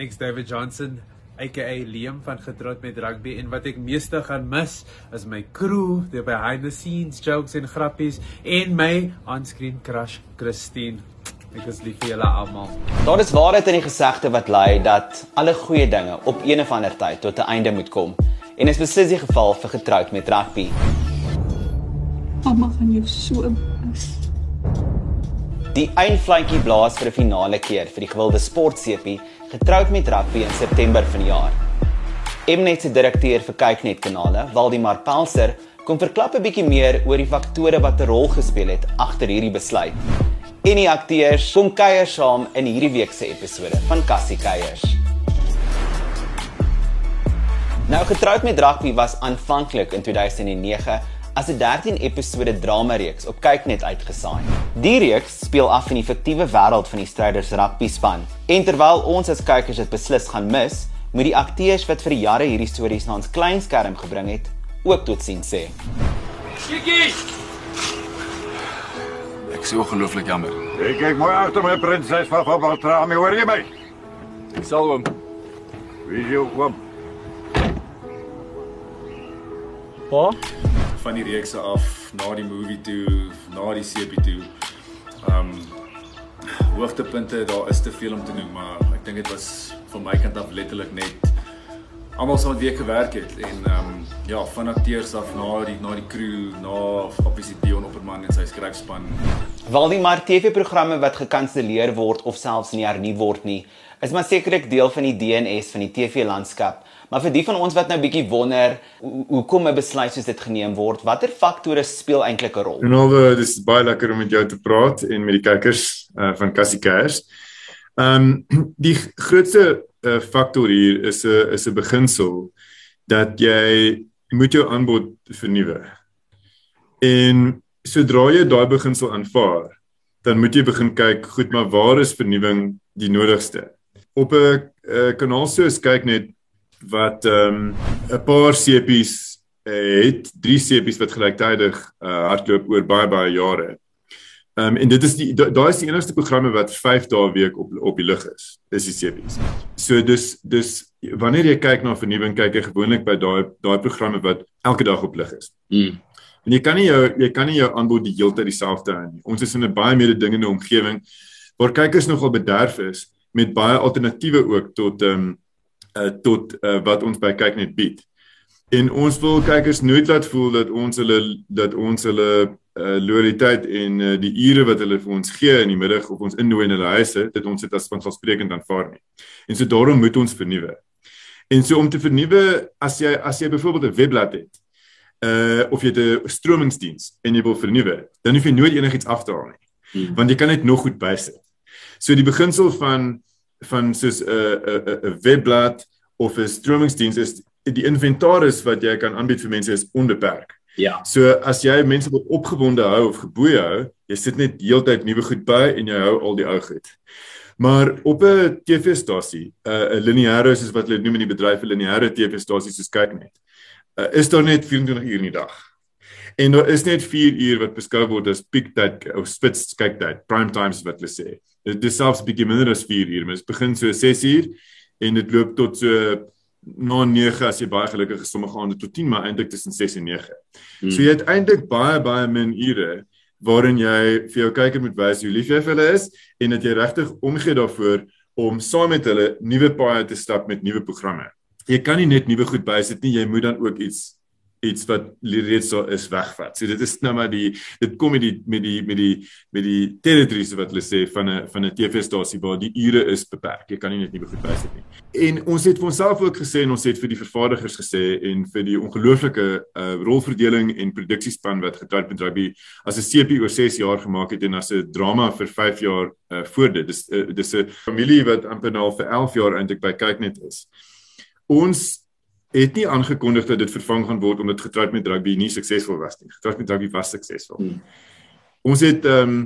ek's David Johnson aka Liam van Getroud met Rugby en wat ek meeste gaan mis is my crew, die behind the scenes jokes en grappies en my onscreen crush Christine. Ek is lief vir julle almal. Daar is waarheid in die gesegde wat lui dat alle goeie dinge op een of ander tyd tot 'n einde moet kom. En is beslis die geval vir Getroud met Rugby. Mamma gaan jou so mis. Die eindfluitjie blaas vir 'n finale keer vir die gewilde sportsepie getroud met rugby in September vanjaar. Mnet se direkteur vir kyknet kanale, Waldemar Pelser, kom verklap 'n bietjie meer oor die faktore wat 'n rol gespeel het agter hierdie besluit. En die akteurs kom kuier saam in hierdie week se episode van Cassie Kuiers. Nou getroud met rugby was aanvanklik in 2009 as 'n 13 episode drama reeks op Kyknet uitgesaai. Die reeks speel af in die fiktiewe wêreld van die Stryders rugby span. En terwyl ons as kykers dit beslis gaan mis, moet die akteurs wat vir jare hierdie stories na ons klein skerm gebring het, ook tot sien sê. Chicky! Ek sê ongelooflik jammer. Ek kyk mooi agter my prinses van van Baltrami, hoor jy my? Ek sal hom. Wie is jou kwam? Pa? Van die reekse af na die movie toe, na die sepie toe. Um hoogtepunte, daar is te veel om te noem, maar ek dink dit was van my kant af letterlik net almal saam wat week gewerk het en um ja, van akteurs af na die na die crew, na obviously Dion Opperman en sy skryfspan. Waldemar TV-programme wat gekanselleer word of selfs nie hernu word nie, is maar sekerlik deel van die DNS van die TV-landskap. Maar vir die van ons wat nou bietjie wonder hoekom 'n besluit soos dit geneem word, watter faktore speel eintlik 'n rol? En alwe, dis baie lekker om met jou te praat en met die kykers uh, van Cassie Cash. Ehm um, die grootste uh, faktor hier is 'n is 'n beginsel dat jy moet jou aanbod vernuwe. En sodra jy daai beginsel aanvaar, dan moet jy begin kyk, goed, maar waar is vernuwing die nodigste? Op 'n kanaal soos kyk net wat ehm um, 'n paar sepies uh, het, drie sepies wat gelyktydig uh, hardloop oor baie baie jare. Ehm um, en dit is die daai is die enigste programme wat 5 dae week op op die lug is. Dis die sepies. So dis dis wanneer jy kyk na vernuwing, kyk jy gewoonlik by daai daai programme wat elke dag op lug is. Mm. En jy kan nie jou jy kan nie jou aanbod die hele tyd dieselfde hou nie. Ons is in 'n baie meer dingende omgewing waar kykers nogal bederf is met baie alternatiewe ook tot ehm um, uh, tot uh, wat ons by kyk net bied. En ons wil kykers nooit laat voel dat ons hulle dat ons hulle uh, loyaliteit en uh, die ure wat hulle vir ons gee in die middag of ons innooi in hulle huise, dit ons dit as vanselfsprekend aanvaar nie. En so daarom moet ons vernuwe. En so om te vernuwe as jy as jy byvoorbeeld 'n webblad het, uh of jy 'n stromingsdiens en jy wil vernuwe, dan hoef jy nooit enigiets af te haal nie. Hmm. Want jy kan net nog goed bysit. So die beginsel van van soos 'n 'n 'n webblad of 'n stromingsdiens is die inventaris wat jy kan aanbied vir mense is onbeperk. Ja. So as jy mense wil opgewonde hou of geboeie hou, jy sit net heeltyd nuwe goed by en jy hou al die ou goed. Maar op 'n TV-stasie, 'n uh, lineêre soos wat hulle noem in die bedryf 'n lineêre TV-stasie soos kyk net. Uh, is daar net 24 uur in die dag. En daar is net 4 uur wat beskou word as peak tyd of spits kyktyd, prime times wat hulle sê. Dit is selfs bietjie minder as 4 uur, maar dit begin so 6 uur en dit loop tot so na 9 as jy baie gelukkig is sommige aande tot 10 maar eintlik tussen 6 en 9. Hmm. So jy het eintlik baie baie min ure waarin jy vir jou kyker moet wys hoe lief jy vir hulle is en dat jy regtig omgee daarvoor om saam met hulle nuwe paaie te stap met nuwe programme. Jy kan nie net nuwe goed bysit nie, jy moet dan ook iets iets wat reeds so is wegvat. So dit is nou maar die dit kom met die met die met die met die territories wat hulle sê van 'n van 'n TV-stasie waar die ure is beperk. Jy kan nie net nie begin bysit nie. En ons het vir onsself ook gesê en ons het vir die vervaardigers gesê en vir die ongelooflike uh, rolverdeling en produksiespan wat getrou met rugby as 'n CP oor 6 jaar gemaak het en as 'n drama vir 5 jaar uh, voor dit. Dis uh, dis 'n familie wat amper nou vir 11 jaar eintlik by kyknet is. Ons het nie aangekondig dat dit vervang gaan word omdat getroud met rugby nie suksesvol was nie. Getroud met rugby was suksesvol. Hmm. Ons het ehm um,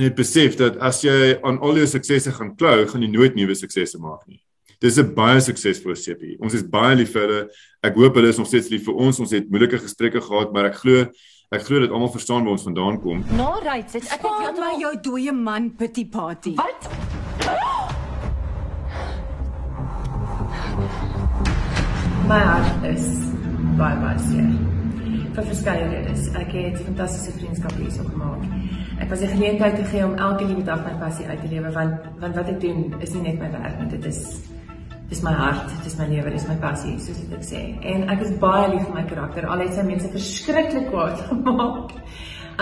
net besef dat as jy aan al jou suksesse gaan klou, gaan jy nooit nuwe suksesse maak nie. Dis 'n baie suksesvolle CP. Ons is baie lief vir hulle. Ek hoop hulle is nog steeds lief vir ons. Ons het moeilike gesprekke gehad, maar ek glo ek glo dit almal verstaan waar ons vandaan kom. Na right, ek ek het my jou dooie man pity party. Wat? My hart is baie baie seer. Vir verskeie redes. Ek het fantastiese vriendskappe hierso gemaak. Ek was die geleentheid gegee om elke liewe dag my passie uit te lewe want want wat ek doen is nie net my werk nie, dit is dis my hart, dis my lewe, dis my passie, soos ek sê. En ek is baie lief vir my karakter. Al het sy mense verskriklik kwaad gemaak.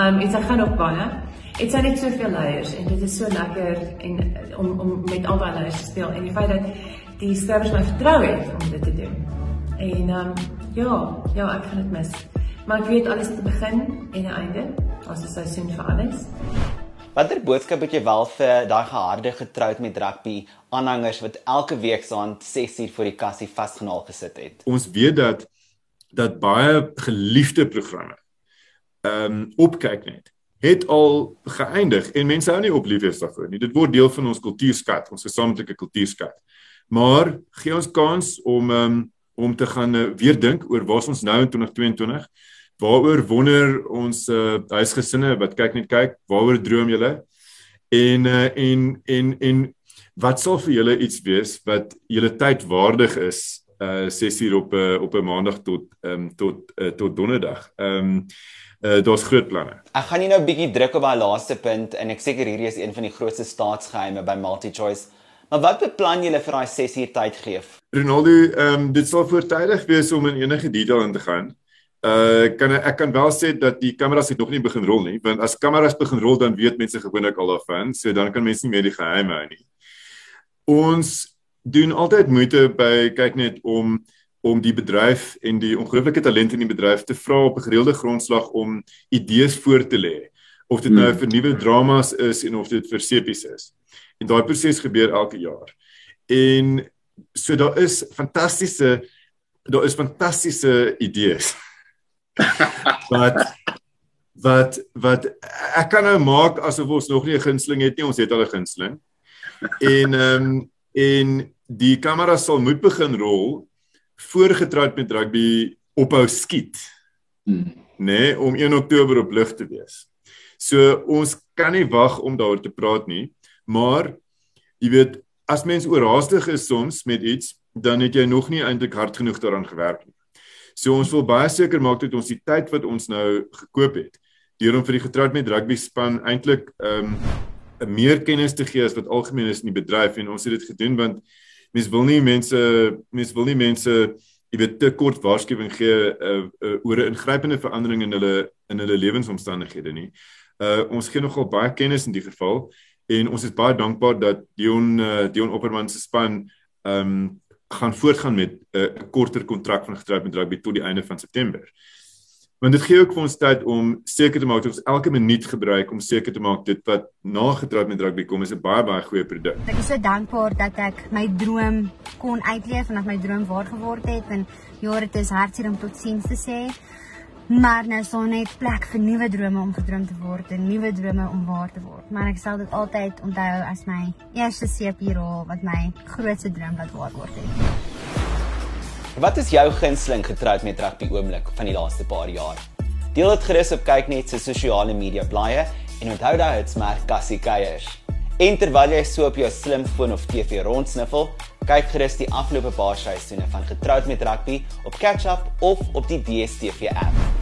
Um en sy gaan op baie. Dit is net soveel leiers en dit is so lekker en om om met al daai leiers te speel en die feit dat die skrywers my vertrou het om dit te doen. En um ja, ja, ek gaan dit mis. Maar ek weet alles het 'n begin en 'n einde. Daar's 'n seisoen vir alles. Watter boodskap het jy wel vir daai geharde getroud met rugby aanhangers wat elke week saand 6 uur voor die kassie vasgenaal gesit het? Ons weet dat dat baie geliefde programme ehm um, opkyk net het al geëindig en mense hou nie op liefdes daarvoor nie. Dit word deel van ons kultuurskat, ons gesamentlike kultuurskat. Maar gee ons kans om ehm um, om te gaan uh, weer dink oor waar ons nou in 2022 waaroor wonder ons uh, huisgesinne wat kyk net kyk, waaroor droom julle? En uh, en en en wat sal vir julle iets wees wat julle tyd waardig is uh 6 uur op uh, op 'n maandag tot ehm um, tot uh, tot donderdag. Ehm um, uh daar's groot planne. Ek gaan nie nou 'n bietjie druk op daai laaste punt en ek seker hierdie is een van die grootste staatsgeheime by MultiChoice. Maar wat beplan julle vir daai 6 uur tyd gee? Ronaldo, ehm um, dit sal voortydig wees om in enige detail in te gaan. Uh kan ek kan wel sê dat die kameras het nog nie begin rol nie, want as kameras begin rol dan weet mense gewoonlik al daarvan, so dan kan mense nie meer die geheim hou nie. Ons doen altyd moeite by kyk net om om die bedryf en die ongelooflike talente in die bedryf te vra op 'n gereelde grondslag om idees voor te lê. Of dit nou hmm. vir nuwe dramas is en of dit vir sepies is. En daai proses gebeur elke jaar. En so daar is fantastiese daar is fantastiese idees wat wat wat ek kan nou maak asof ons nog nie 'n gunsteling het nie, ons het al 'n gunsteling. En ehm um, en die kamera sal moet begin rol voorgetroud met rugby ophou skiet. Hmm. Nee, om 1 Oktober op lig te wees. So ons kan nie wag om daaroor te praat nie, maar jy weet as mens oorhaastig is soms met iets, dan het jy nog nie eintlik hard genoeg daaraan gewerk nie. So ons wil baie seker maak dat ons die tyd wat ons nou gekoop het deur om vir die getroud met rugby span eintlik ehm um, meer kennis te gee as wat algemeen is in die bedryf en ons het dit gedoen want mense wil nie mense mense wil nie mense jy weet te kort waarskuwing gee uh, uh, oor 'n ingrypende verandering in hulle in hulle lewensomstandighede nie. Uh ons gee nogal baie kennis in die geval en ons is baie dankbaar dat Dion uh, Dion Opperman se span ehm um, gaan voortgaan met 'n uh, korter kontrak van getroud met rugby tot die einde van September. Want dit gee ook vir ons tyd om seker te maak dat ons elke minuut gebruik om seker te maak dit wat na getroud met rugby kom is 'n baie baie goeie produk. Ek is so dankbaar dat ek my droom kon uitleef en dat my droom waar geword het en jare dit is hartseer om totsiens te sê. Maar nou staan net plek vir nuwe drome om gedroom te word en nuwe drome om waar te word. Maar ek sal dit altyd onthou as my eerste CP-rol wat my grootste droom laat waar word het. Wat is jou gunsteling getroud met rugby oomblik van die laaste paar jaar? Deel dit gerus op kyknet se sosiale media blaaie en onthou daai hitsmerk Cassie Keiers. En terwyl jy so op jou slimfoon of TV rondsniffel, kyk gerus die afgelope paar seisoene van Getroud met Rugby op Catch Up of op die DStv app.